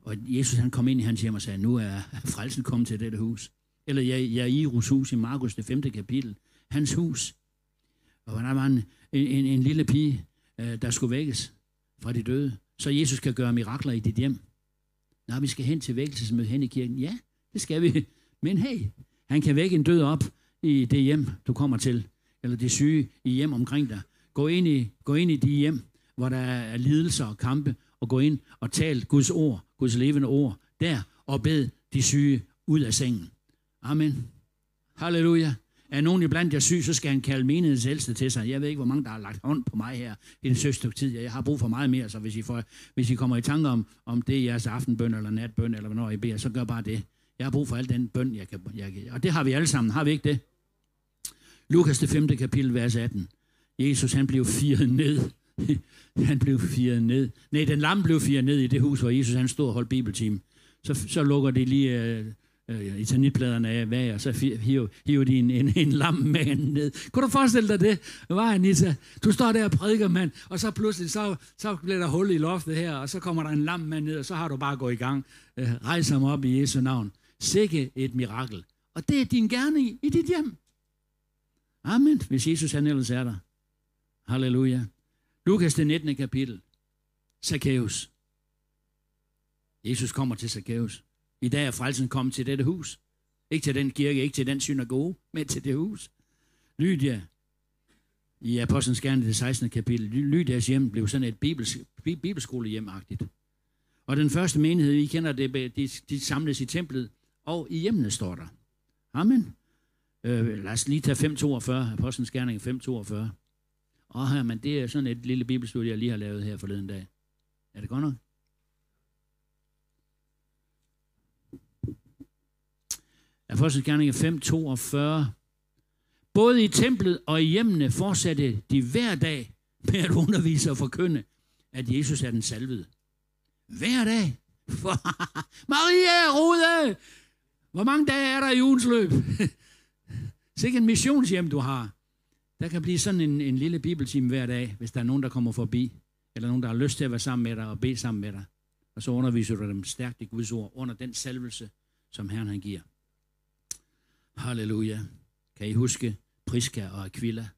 Og Jesus han kom ind i hans hjem og sagde, nu er frelsen kommet til dette hus. Eller Jairus hus i Markus det 5. kapitel. Hans hus. Og der var en, en, en lille pige, øh, der skulle vækkes fra de døde. Så Jesus kan gøre mirakler i dit hjem. Når vi skal hen til vækkelsesmødet hen i kirken. Ja, det skal vi. Men hey, han kan vække en død op i det hjem, du kommer til. Eller det syge i hjem omkring dig. Gå ind i, gå ind i de hjem, hvor der er lidelser og kampe, og gå ind og tal Guds ord, Guds levende ord, der, og bed de syge ud af sengen. Amen. Halleluja. Er nogen iblandt jer syg, så skal han kalde menighedens ældste til sig. Jeg ved ikke, hvor mange, der har lagt hånd på mig her i den søste tid. Jeg har brug for meget mere, så hvis I, får, hvis I kommer i tanke om, om det er jeres aftenbøn eller natbøn, eller hvornår I beder, så gør bare det. Jeg har brug for al den bøn, jeg kan, jeg kan. Og det har vi alle sammen, har vi ikke det? Lukas det 5. kapitel, vers 18. Jesus, han blev firet ned. han blev firet ned. Nej, den lam blev firet ned i det hus, hvor Jesus han stod og holdt bibeltime. Så, så lukker de lige øh, øh, eternitpladerne af hvad, og så hiver, hiver de en, en, en lam mand ned. Kunne du forestille dig det? Var Anita? Du står der og prædiker, mand, og så pludselig, så, så bliver der hul i loftet her, og så kommer der en lam mand ned, og så har du bare gået i gang. Øh, rejs ham op i Jesu navn. Sikke et mirakel. Og det er din gerne i dit hjem. Amen, hvis Jesus han ellers er der. Halleluja. Lukas det 19. kapitel. Zacchaeus. Jesus kommer til Zacchaeus. I dag er frelsen kommet til dette hus. Ikke til den kirke, ikke til den synagoge, men til det hus. Lydia, i Apostlenes Gerne, det 16. kapitel, Lydias hjem blev sådan et bibels, bibelskolehjemagtigt. Og den første menighed, I kender det, de, de samles i templet, og i hjemmene står der. Amen. Øh, lad os lige tage 542, Apostlenes Gerning 542. Åh, her, men det er sådan et lille bibelstudie, jeg lige har lavet her forleden dag. Er det godt nok? Apostelgerninger 5, 42. Både i templet og i hjemmene fortsatte de hver dag med at undervise og forkynde, at Jesus er den salvede. Hver dag. Maria Rode! Hvor mange dage er der i ugens løb? Sikke en missionshjem, du har. Der kan blive sådan en, en lille bibeltime hver dag, hvis der er nogen, der kommer forbi, eller nogen, der har lyst til at være sammen med dig og bede sammen med dig. Og så underviser du dem stærkt i Guds ord under den salvelse, som Herren han giver. Halleluja. Kan I huske Priska og Aquila?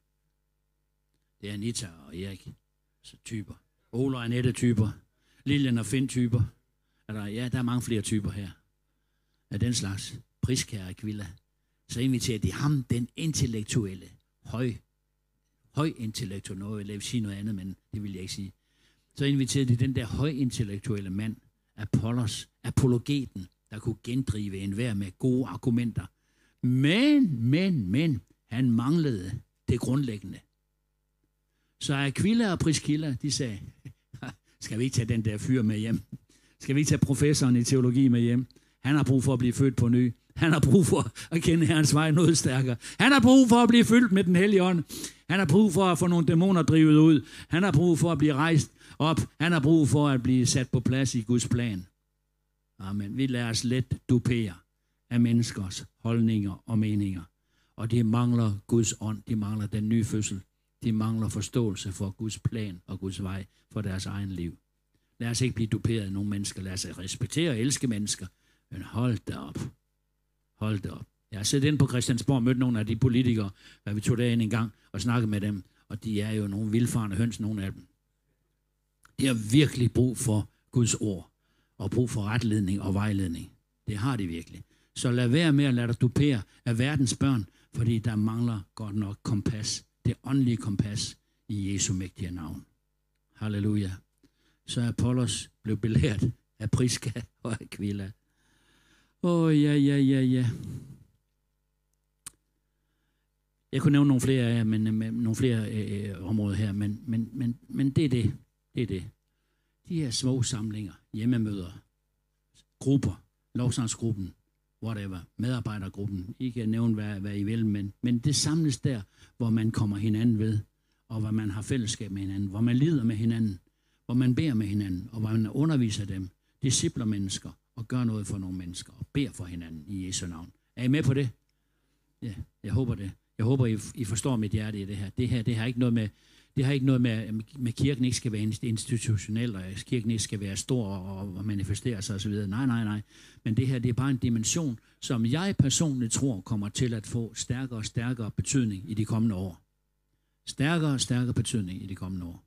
Det er Anita og Erik. Så typer. Ole og Annette typer. Lillian og Finn typer. Er der, ja, der er mange flere typer her. Af den slags. Priska og Aquila. Så inviterer de ham, den intellektuelle, høj, høj intellektuelle, noget, jeg vil sige noget andet, men det vil jeg ikke sige. Så inviterer de den der højintellektuelle mand, Apollos, apologeten, der kunne gendrive enhver med gode argumenter, men, men, men, han manglede det grundlæggende. Så Aquila og Priscilla, de sagde, skal vi ikke tage den der fyr med hjem? Skal vi ikke tage professoren i teologi med hjem? Han har brug for at blive født på ny. Han har brug for at kende Herrens vej noget stærkere. Han har brug for at blive fyldt med den hellige ånd. Han har brug for at få nogle dæmoner drivet ud. Han har brug for at blive rejst op. Han har brug for at blive sat på plads i Guds plan. Amen. Vi lader os let dupere af menneskers holdninger og meninger. Og det mangler Guds ånd, de mangler den nye fødsel. De mangler forståelse for Guds plan og Guds vej for deres egen liv. Lad os ikke blive duperet af nogle mennesker. Lad os respektere og elske mennesker. Men hold da op. Hold da op. Jeg har siddet ind på Christiansborg og mødt nogle af de politikere, hvad vi tog derind en gang og snakkede med dem. Og de er jo nogle vildfarende høns, nogle af dem. De har virkelig brug for Guds ord. Og brug for retledning og vejledning. Det har de virkelig. Så lad være med at lade dig dupere af verdens børn, fordi der mangler godt nok kompas. Det åndelige kompas i Jesu mægtige navn. Halleluja. Så Apollos blev belært af Priska og Aquila. Åh, oh, ja, ja, ja, ja. Jeg kunne nævne nogle flere af men, men, nogle flere øh, områder her, men, men, men, men det er det. Det er det. De her små samlinger, hjemmemøder, grupper, lovsangsgruppen, whatever, medarbejdergruppen, I kan nævne, hvad, hvad I vil, men, men det samles der, hvor man kommer hinanden ved, og hvor man har fællesskab med hinanden, hvor man lider med hinanden, hvor man beder med hinanden, og hvor man underviser dem, discipler mennesker, og gør noget for nogle mennesker, og beder for hinanden i Jesu navn. Er I med på det? Ja, jeg håber det. Jeg håber, I, I forstår mit hjerte i det her. Det her, det har ikke noget med, det har ikke noget med, med kirken ikke skal være institutionel, og kirken ikke skal være stor og, og manifestere sig osv. Nej, nej, nej. Men det her, det er bare en dimension, som jeg personligt tror kommer til at få stærkere og stærkere betydning i de kommende år. Stærkere og stærkere betydning i de kommende år.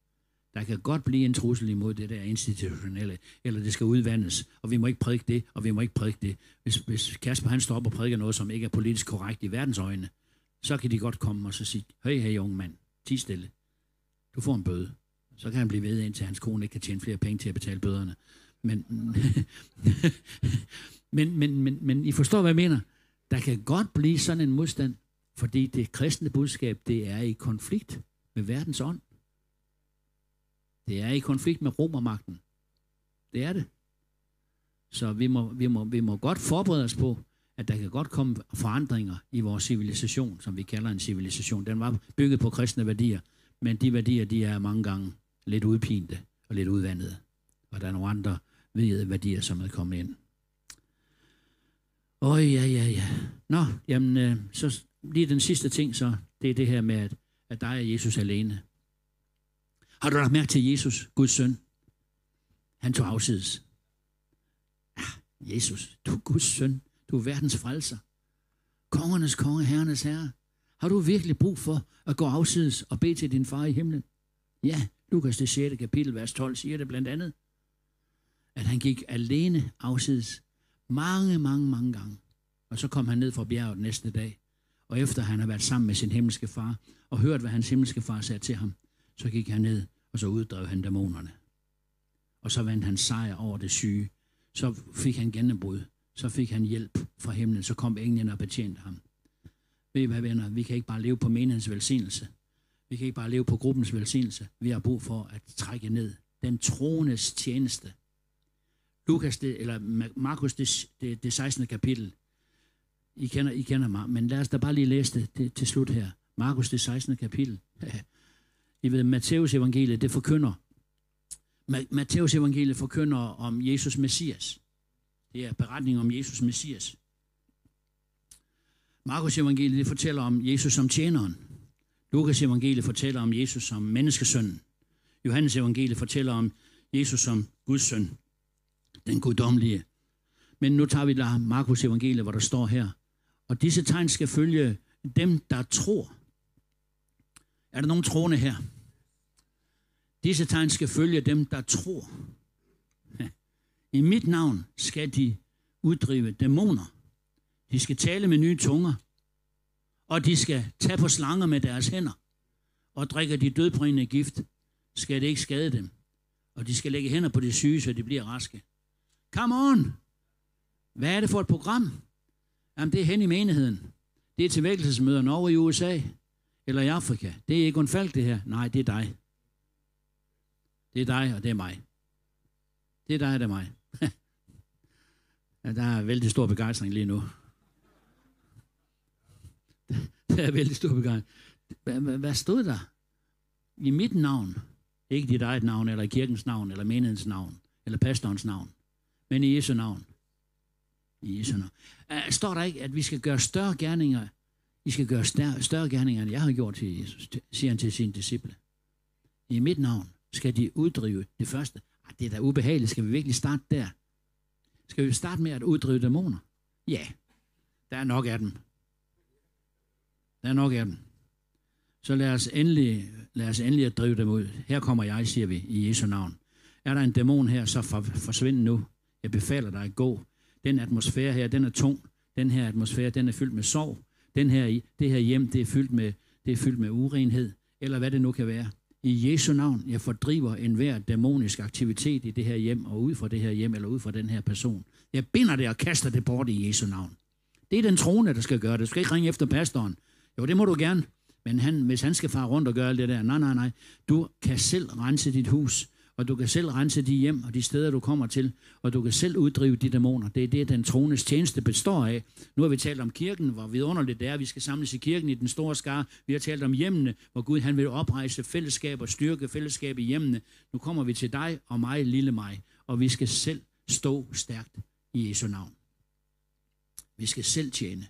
Der kan godt blive en trussel imod det der institutionelle, eller det skal udvandes, og vi må ikke prædike det, og vi må ikke prædike det. Hvis, hvis Kasper han står op og prædiker noget, som ikke er politisk korrekt i verdens øjne, så kan de godt komme og så sige, hey, hey, unge mand, ti stille. Du får en bøde. Så kan han blive ved, indtil hans kone ikke kan tjene flere penge til at betale bøderne. Men, men, men, men, men I forstår, hvad jeg mener? Der kan godt blive sådan en modstand, fordi det kristne budskab, det er i konflikt med verdens ånd. Det er i konflikt med romermagten. Det er det. Så vi må, vi, må, vi må godt forberede os på, at der kan godt komme forandringer i vores civilisation, som vi kalder en civilisation. Den var bygget på kristne værdier, men de værdier, de er mange gange lidt udpinte og lidt udvandede. Og der er nogle andre hvide værdier, som er kommet ind. Åh, oh, ja, ja, ja. Nå, jamen, øh, så lige den sidste ting, så, det er det her med, at, at dig er Jesus alene. Har du lagt mærke til Jesus, Guds søn? Han tog afsides. Ja, Jesus, du er Guds søn. Du er verdens frelser. Kongernes konge, herrenes herre. Har du virkelig brug for at gå afsides og bede til din far i himlen? Ja, Lukas det 6. kapitel, vers 12 siger det blandt andet. At han gik alene afsides mange, mange, mange gange. Og så kom han ned fra bjerget næste dag. Og efter han har været sammen med sin himmelske far og hørt, hvad hans himmelske far sagde til ham, så gik han ned, og så uddrev han dæmonerne. Og så vandt han sejr over det syge. Så fik han gennembrud. Så fik han hjælp fra himlen. Så kom englen og betjente ham. Ved I hvad, venner? Vi kan ikke bare leve på menighedens velsignelse. Vi kan ikke bare leve på gruppens velsignelse. Vi har brug for at trække ned den troendes tjeneste. Lukas, det, eller Markus, det, det, det 16. kapitel. I kender, I kender mig, men lad os da bare lige læse det, det til slut her. Markus, det 16. kapitel. I ved, Matteus evangeliet, det forkynder. Matteus evangeliet forkynder om Jesus Messias. Det er beretning om Jesus Messias. Markus evangeliet det fortæller om Jesus som tjeneren. Lukas evangeliet fortæller om Jesus som menneskesønnen. Johannes evangeliet fortæller om Jesus som Guds søn. Den guddommelige. Men nu tager vi der Markus evangeliet, hvor der står her. Og disse tegn skal følge dem, der tror. Er der nogen troende her? Disse tegn skal følge dem, der tror. I mit navn skal de uddrive dæmoner. De skal tale med nye tunger. Og de skal tage på slanger med deres hænder. Og drikker de dødbringende gift, skal det ikke skade dem. Og de skal lægge hænder på de syge, så de bliver raske. Come on! Hvad er det for et program? Jamen, det er hen i menigheden. Det er til vækkelsesmøderne over i USA eller i Afrika. Det er ikke en det her. Nej, det er dig. Det er dig, og det er mig. Det er dig, og det er mig. der er vældig stor begejstring lige nu. Der er vældig stor begejstring. Hvad stod der? I mit navn. Ikke dit eget navn, eller kirkens navn, eller menighedens navn, eller pastorens navn. Men i Jesu navn. I Jesu navn. Står der ikke, at vi skal gøre større gerninger? I skal gøre større, større gerninger, end jeg har gjort til Jesus, siger han til sine disciple. I mit navn skal de uddrive det første. Ej, det er da ubehageligt. Skal vi virkelig starte der? Skal vi starte med at uddrive dæmoner? Ja, der er nok af dem. Der er nok af dem. Så lad os endelig, lad os endelig at drive dem ud. Her kommer jeg, siger vi, i Jesu navn. Er der en dæmon her, så for, forsvind nu. Jeg befaler dig at gå. Den atmosfære her, den er tung. Den her atmosfære, den er fyldt med sorg. Den her, det her hjem, det er fyldt med, det er fyldt med urenhed, eller hvad det nu kan være. I Jesu navn, jeg fordriver enhver dæmonisk aktivitet i det her hjem, og ud fra det her hjem, eller ud fra den her person. Jeg binder det og kaster det bort i Jesu navn. Det er den troende, der skal gøre det. Du skal ikke ringe efter pastoren. Jo, det må du gerne. Men han, hvis han skal fare rundt og gøre alt det der, nej, nej, nej. Du kan selv rense dit hus, og du kan selv rense de hjem og de steder, du kommer til, og du kan selv uddrive de dæmoner. Det er det, den trones tjeneste består af. Nu har vi talt om kirken, hvor vidunderligt det er, vi skal samles i kirken i den store skare. Vi har talt om hjemmene, hvor Gud han vil oprejse fællesskab og styrke fællesskab i hjemmene. Nu kommer vi til dig og mig, lille mig, og vi skal selv stå stærkt i Jesu navn. Vi skal selv tjene.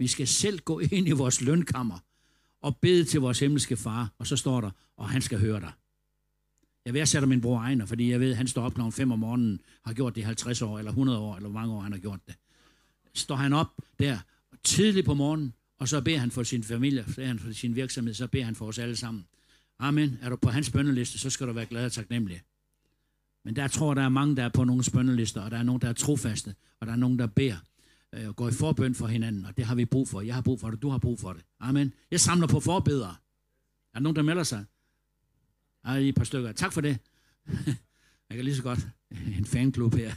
Vi skal selv gå ind i vores lønkammer og bede til vores himmelske far, og så står der, og han skal høre dig. Jeg værdsætter min bror Ejner, fordi jeg ved, at han står op klokken 5 om morgenen, har gjort det i 50 år, eller 100 år, eller hvor mange år han har gjort det. Står han op der tidligt på morgenen, og så beder han for sin familie, beder han for sin virksomhed, så beder han for os alle sammen. Amen. Er du på hans bønneliste, så skal du være glad og taknemmelig. Men der tror der er mange, der er på nogle bønnelister, og der er nogen, der er trofaste, og der er nogen, der beder Øh, og går i forbøn for hinanden, og det har vi brug for. Jeg har brug for det, du har brug for det. Amen. Jeg samler på forbedere. Er der nogen, der melder sig? Jeg har lige et par stykker. Tak for det. Jeg kan lige så godt en fanklub her.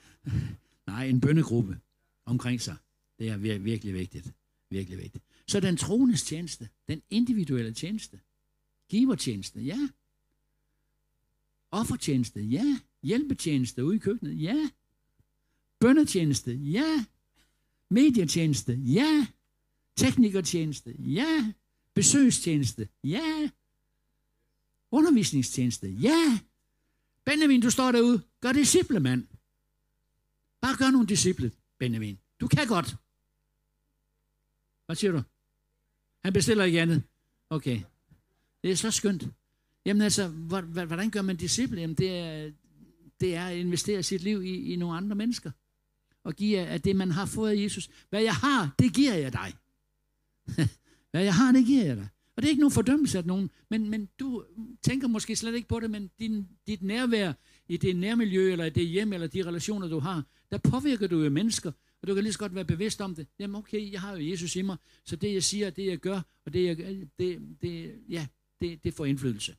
Nej, en bønnegruppe omkring sig. Det er virkelig vigtigt. Virkelig vigtigt. Så den troendes tjeneste, den individuelle tjeneste, givertjeneste, ja. Offertjeneste, ja. Hjælpetjeneste ude i køkkenet, ja. Bøndetjeneste, ja. Medietjeneste, ja. Teknikertjeneste, ja. Besøgstjeneste, ja. Undervisningstjeneste, ja. Benjamin, du står derude. Gør disciple, mand. Bare gør nogle disciple, Benjamin. Du kan godt. Hvad siger du? Han bestiller ikke andet. Okay. Det er så skønt. Jamen altså, hvordan gør man disciple? Jamen det er, det er at investere sit liv i, i nogle andre mennesker. Og give af det, man har fået af Jesus. Hvad jeg har, det giver jeg dig. Hvad jeg har, det giver jeg dig. Og det er ikke nogen fordømmelse af nogen, men, men du tænker måske slet ikke på det, men din, dit nærvær i det nærmiljø, eller i det hjem, eller de relationer, du har, der påvirker du jo mennesker, og du kan lige så godt være bevidst om det. Jamen okay, jeg har jo Jesus i mig, så det jeg siger, det jeg gør, og det jeg det, det, ja, det, det får indflydelse.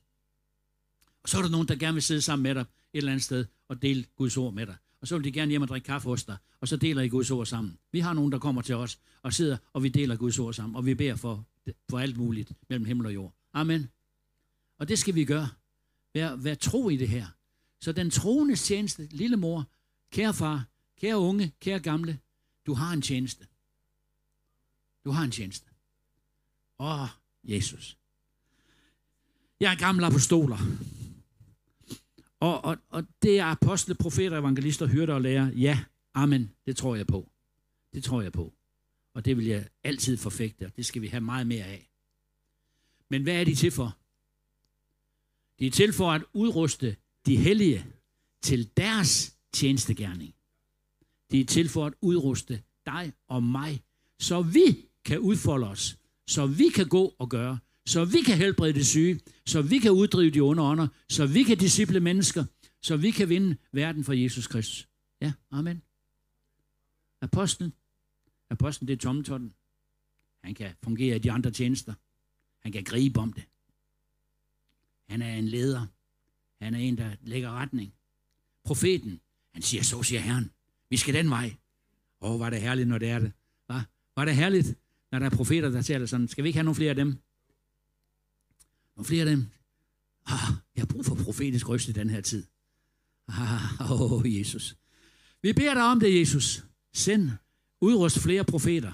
Og så er der nogen, der gerne vil sidde sammen med dig et eller andet sted og dele Guds ord med dig. Og så vil de gerne hjem og drikke kaffe hos dig, og så deler I Guds ord sammen. Vi har nogen, der kommer til os og sidder, og vi deler Guds ord sammen, og vi beder for, for alt muligt mellem himmel og jord. Amen. Og det skal vi gøre. Vær, vær tro i det her. Så den troende tjeneste, lille mor, kære far, kære unge, kære gamle, du har en tjeneste. Du har en tjeneste. Åh, Jesus. Jeg er gammel apostoler. Og, og, og det er apostle, profeter, evangelister, hyrder og lærer. Ja, amen, det tror jeg på. Det tror jeg på. Og det vil jeg altid forfægte, og det skal vi have meget mere af. Men hvad er de til for? De er til for at udruste de hellige til deres tjenestegærning. De er til for at udruste dig og mig, så vi kan udfolde os, så vi kan gå og gøre, så vi kan helbrede de syge, så vi kan uddrive de onde ånder, så vi kan disciple mennesker, så vi kan vinde verden for Jesus Kristus. Ja, amen. Apostlen, apostlen det er tomtotten. Han kan fungere i de andre tjenester. Han kan gribe om det. Han er en leder. Han er en, der lægger retning. Profeten, han siger, så siger Herren, vi skal den vej. Åh, oh, var det herligt, når det er det. Var, var det herligt, når der er profeter, der taler sådan, skal vi ikke have nogle flere af dem? Og flere af dem? Ah, jeg har brug for profetisk røst i den her tid. Ah, åh, oh, Jesus. Vi beder dig om det, Jesus. Send, udrust flere profeter.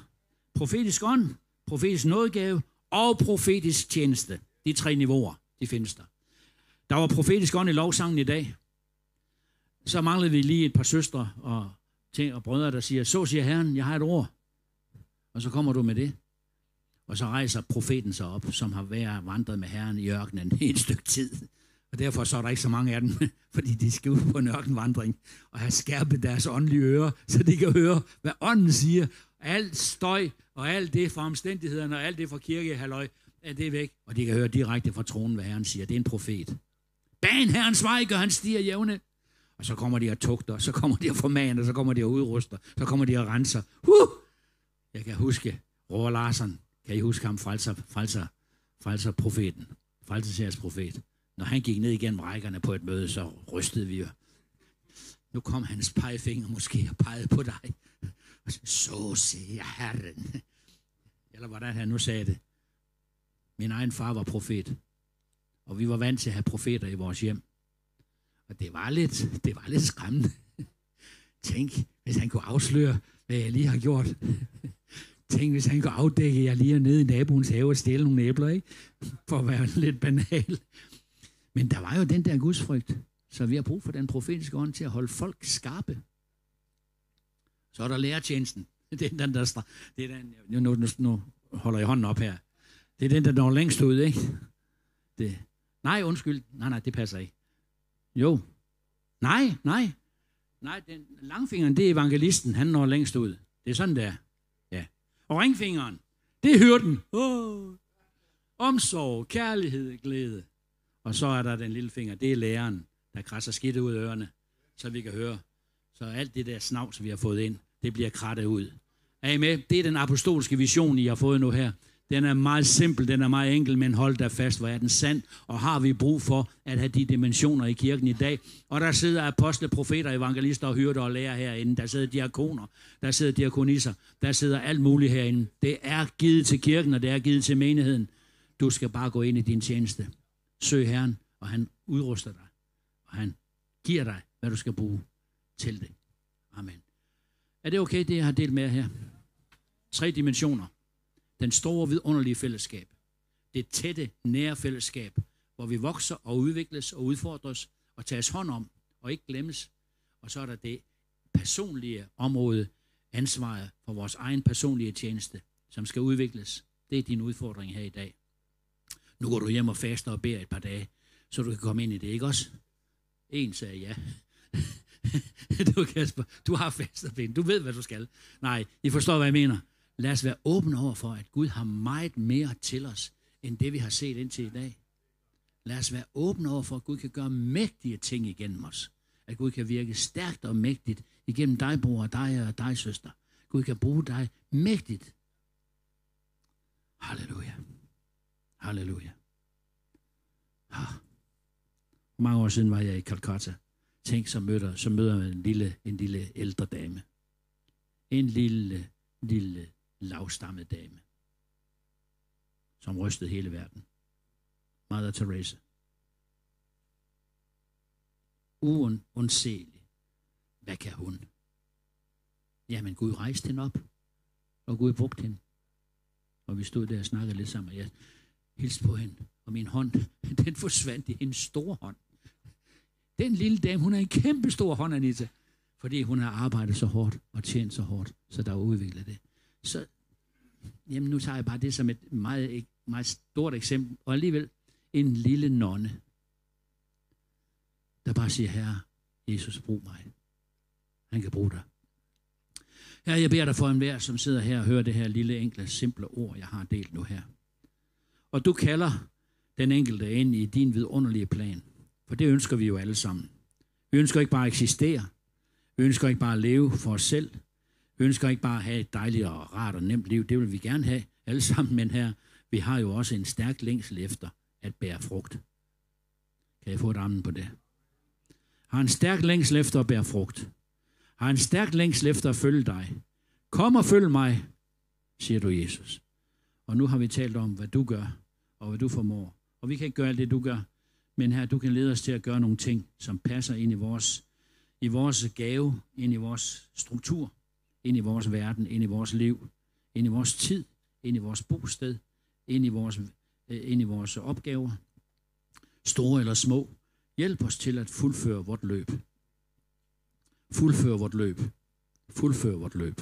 Profetisk ånd, profetisk nådegave og profetisk tjeneste. De tre niveauer, de findes der. Der var profetisk ånd i lovsangen i dag. Så manglede vi lige et par søstre og ting og brødre, der siger, så siger Herren, jeg har et ord. Og så kommer du med det. Og så rejser profeten sig op, som har været vandret med Herren i ørkenen i et stykke tid. Og derfor så er der ikke så mange af dem, fordi de skal ud på en ørkenvandring og have skærpet deres åndelige ører, så de kan høre, hvad ånden siger. Alt støj og alt det fra omstændighederne og alt det fra kirkehalløj, er det væk. Og de kan høre direkte fra tronen, hvad Herren siger. Det er en profet. Ban Herrens vej gør han stiger jævne. Og så kommer de og tugter, så kommer de og formaner, så kommer de og udruster, så kommer de og renser. Huh! Jeg kan huske Roar Larsen. Kan I huske ham, frelser, frelser, frelser profeten, frelsesherres profet. Når han gik ned igennem rækkerne på et møde, så rystede vi jo. Nu kom hans pegefinger måske og pegede på dig. Så siger Herren. Eller hvordan han nu sagde det. Min egen far var profet. Og vi var vant til at have profeter i vores hjem. Og det var lidt, det var lidt skræmmende. Tænk, hvis han kunne afsløre, hvad jeg lige har gjort. Tænk, hvis han kunne afdække, at jeg lige er nede i naboens have og stjæle nogle æbler, ikke? For at være lidt banal. Men der var jo den der gudsfrygt, så vi har brug for den profetiske ånd til at holde folk skarpe. Så er der lærertjenesten. Det er den, der, det er den, nu, nu, nu holder jeg hånden op her. Det er den, der når længst ud, ikke? Det. Nej, undskyld. Nej, nej, det passer ikke. Jo. Nej, nej. Nej, den langfingeren, det er evangelisten. Han når længst ud. Det er sådan, der. Og ringfingeren, det er hyrden. Oh. Omsorg, kærlighed, glæde. Og så er der den lille finger, det er læreren, der krasser skidt ud af ørerne, så vi kan høre. Så alt det der snavs, vi har fået ind, det bliver krattet ud. Er I med? Det er den apostolske vision, I har fået nu her. Den er meget simpel, den er meget enkel, men hold der fast, hvor er den sand, og har vi brug for at have de dimensioner i kirken i dag. Og der sidder apostle, profeter, evangelister og hyrder og lærer herinde. Der sidder diakoner, der sidder diakonisser, der sidder alt muligt herinde. Det er givet til kirken, og det er givet til menigheden. Du skal bare gå ind i din tjeneste. Søg Herren, og han udruster dig. Og han giver dig, hvad du skal bruge til det. Amen. Er det okay, det jeg har delt med her? Tre dimensioner. Den store, vidunderlige fællesskab. Det tætte, nære fællesskab, hvor vi vokser og udvikles og udfordres og tages hånd om og ikke glemmes. Og så er der det personlige område, ansvaret for vores egen personlige tjeneste, som skal udvikles. Det er din udfordring her i dag. Nu går du hjem og faster og beder et par dage, så du kan komme ind i det, ikke også? En sagde ja. du, Kasper, du har fastet Du ved, hvad du skal. Nej, I forstår, hvad jeg mener. Lad os være åbne over for, at Gud har meget mere til os, end det vi har set indtil i dag. Lad os være åbne over for, at Gud kan gøre mægtige ting igennem os. At Gud kan virke stærkt og mægtigt igennem dig, bror, og dig og dig, søster. Gud kan bruge dig mægtigt. Halleluja. Halleluja. Ja. Mange år siden var jeg i Calcutta. Tænk, så møder, så møder man en lille, en lille ældre dame. En lille, lille lavstammet dame, som rystede hele verden. Mother Teresa. Uundselig. Hvad kan hun? Jamen, Gud rejste hende op, og Gud brugte hende. Og vi stod der og snakkede lidt sammen, og jeg hilste på hende, og min hånd, den forsvandt i hendes store hånd. Den lille dame, hun er en kæmpe stor hånd, Anita, fordi hun har arbejdet så hårdt og tjent så hårdt, så der er udviklet det. Så jamen nu tager jeg bare det som et meget, meget stort eksempel, og alligevel en lille nonne, der bare siger, Herre, Jesus, brug mig. Han kan bruge dig. Herre, jeg beder dig for enhver, som sidder her og hører det her lille, enkle, simple ord, jeg har delt nu her. Og du kalder den enkelte ind i din vidunderlige plan. For det ønsker vi jo alle sammen. Vi ønsker ikke bare at eksistere. Vi ønsker ikke bare at leve for os selv. Ønsker ikke bare at have et dejligt og rart og nemt liv. Det vil vi gerne have alle sammen. Men her, vi har jo også en stærk længsel efter at bære frugt. Kan jeg få et armen på det? Har en stærk længsel efter at bære frugt. Har en stærk længsel efter at følge dig. Kom og følg mig, siger du Jesus. Og nu har vi talt om, hvad du gør, og hvad du formår. Og vi kan ikke gøre alt det, du gør. Men her, du kan lede os til at gøre nogle ting, som passer ind i vores, i vores gave, ind i vores struktur, ind i vores verden, ind i vores liv, ind i vores tid, ind i vores bosted, ind i vores, øh, ind i vores opgaver, store eller små. Hjælp os til at fuldføre vort løb. Fuldføre vort løb. fuldføre vort løb.